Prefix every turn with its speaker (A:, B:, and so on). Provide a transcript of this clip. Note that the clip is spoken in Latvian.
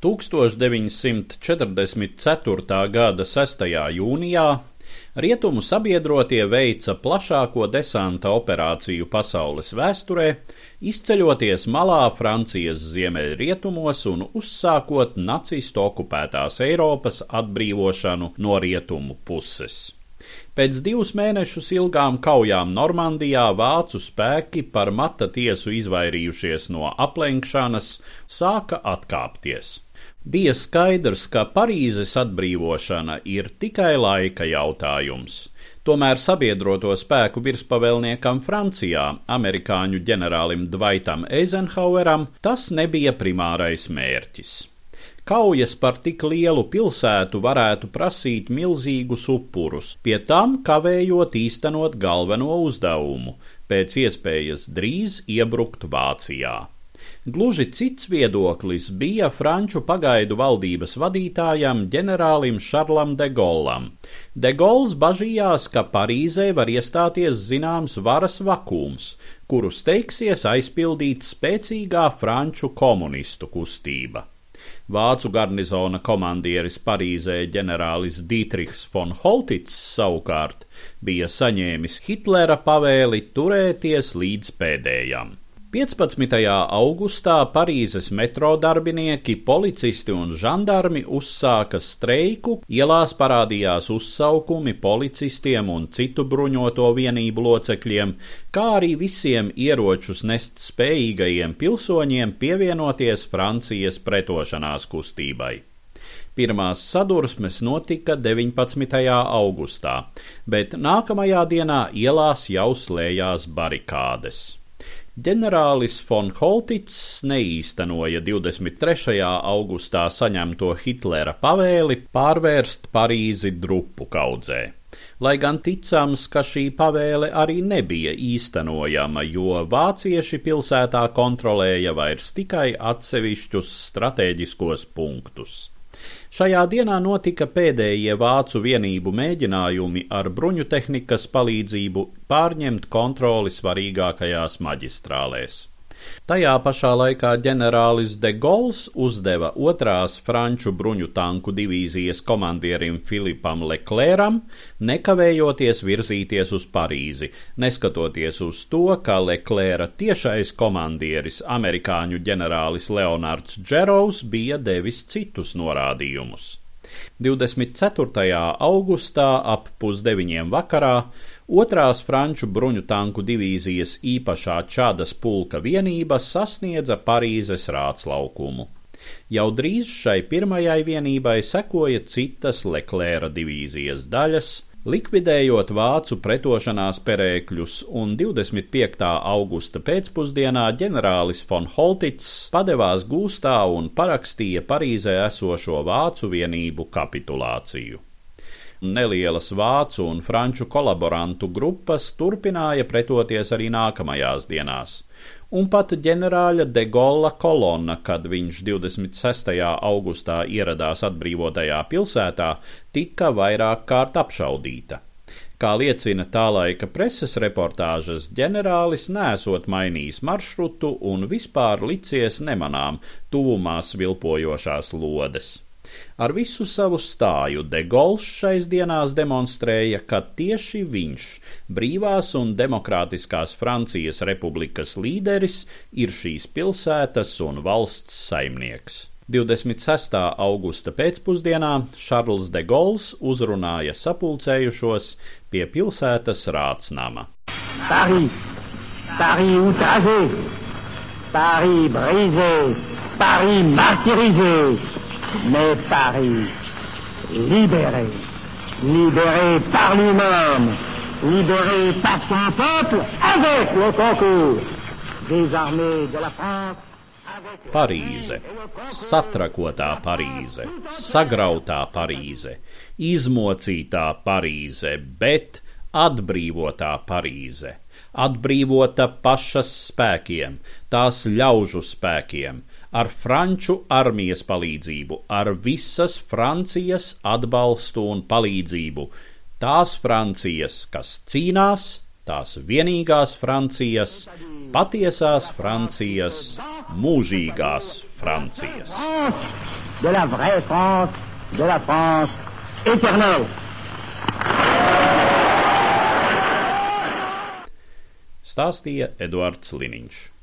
A: 1944. gada 6. jūnijā Rietumu sabiedrotie veica plašāko desanta operāciju pasaules vēsturē, izceļoties malā Francijas ziemeļrietumos un uzsākot nacistu okupētās Eiropas atbrīvošanu no rietumu puses. Pēc divus mēnešus ilgām kaujām Normandijā vācu spēki par mata tiesu izvairījušies no aplenkšanas, sāka atkāpties. Bija skaidrs, ka Parīzes atbrīvošana ir tikai laika jautājums. Tomēr sabiedroto spēku virspavēlniekam Francijā, amerikāņu ģenerālim Dvaitam Eizenhaueram, tas nebija primārais mērķis. Kaujas par tik lielu pilsētu varētu prasīt milzīgus upurus, pie tam kavējot īstenot galveno uzdevumu - pēc iespējas drīz iebrukt Vācijā. Gluži cits viedoklis bija franču pagaidu valdības vadītājam ģenerālim Šarlam de Gollam. De Gols bažījās, ka Parīzē var iestāties zināms varas vakums, kuru steigsies aizpildīt spēcīgā franču komunistu kustība. Vācu garnizona komandieris Parīzē ģenerālis Dietrichs von Holtits savukārt bija saņēmis Hitlera pavēli turēties līdz pēdējam. 15. augustā Parīzes metro darbinieki, policisti un žandarmi uzsāka streiku, ielās parādījās uzsaukumi policistiem un citu bruņoto vienību locekļiem, kā arī visiem ieročus nest spējīgajiem pilsoņiem pievienoties Francijas pretošanās kustībai. Pirmās sadursmes notika 19. augustā, bet nākamajā dienā ielās jau slēdzās barikādes. Ģenerālis von Holtits neīstenoja 23. augustā saņemto Hitlera pavēli pārvērst Parīzi drupu kaudzē. Lai gan ticams, ka šī pavēle arī nebija īstenojama, jo vācieši pilsētā kontrolēja vairs tikai atsevišķus strateģiskos punktus. Šajā dienā notika pēdējie vācu vienību mēģinājumi ar bruņutehnikas palīdzību pārņemt kontroli svarīgākajās maģistrālēs. Tajā pašā laikā ģenerālis de Gauls uzdeva otrās franču bruņu tanku divīzijas komandierim Filipam Leklēram nekavējoties virzīties uz Parīzi, neskatoties uz to, ka Leklēra tiešais komandieris amerikāņu ģenerālis Leonards Džerovs bija devis citus norādījumus. 24. augustā ap pusdeviņiem vakarā otrās franču bruņu tanku divīzijas īpašā Čadas pulka vienība sasniedza Parīzes rātslaukumu. Jau drīz šai pirmajai vienībai sekoja citas Leklēra divīzijas daļas, likvidējot vācu pretošanās perēkļus, un 25. augusta pēcpusdienā ģenerālis von Holtits padevās gūstā un parakstīja Parīzē esošo vācu vienību kapitulāciju. Nelielas vācu un franču kolaborantu grupas turpināja pretoties arī nākamajās dienās, un pat ģenerāļa de Golla kolonna, kad viņš 26. augustā ieradās atbrīvotajā pilsētā, tika vairāk kārt apšaudīta. Kā liecina tā laika preses reportāžas, ģenerālis nesot mainījis maršrutu un vispār licies nemanām tuvumā svilpojošās lodes. Ar visu savu stāju De Gauls šais dienās demonstrēja, ka tieši viņš, brīvās un demokrātiskās Francijas republikas līderis, ir šīs pilsētas un valsts saimnieks. 26. augusta pēcpusdienā Šarls de Gauls uzrunāja sapulcējušos pie pilsētas rātsnama. Paris, Paris outragé, Paris brisé, Paris martyrisé, mais Paris libéré, libéré par lui-même, libéré par son peuple avec le concours des armées de la France. Parīze, satrakotā Parīze, sagrautā Parīze, izmocītā Parīze, bet atbrīvotā Parīze, atbrīvota pašas spēkiem, tās ļaužu spēkiem, ar franču armijas palīdzību, ar visas Francijas atbalstu un palīdzību. Tās Francijas, kas cīnās, tās vienīgās Francijas, patiesās Francijas, mūžīgās Francijas.
B: de la vraie France, de la France éternelle.
A: Stāstīja Eduards Liniņš.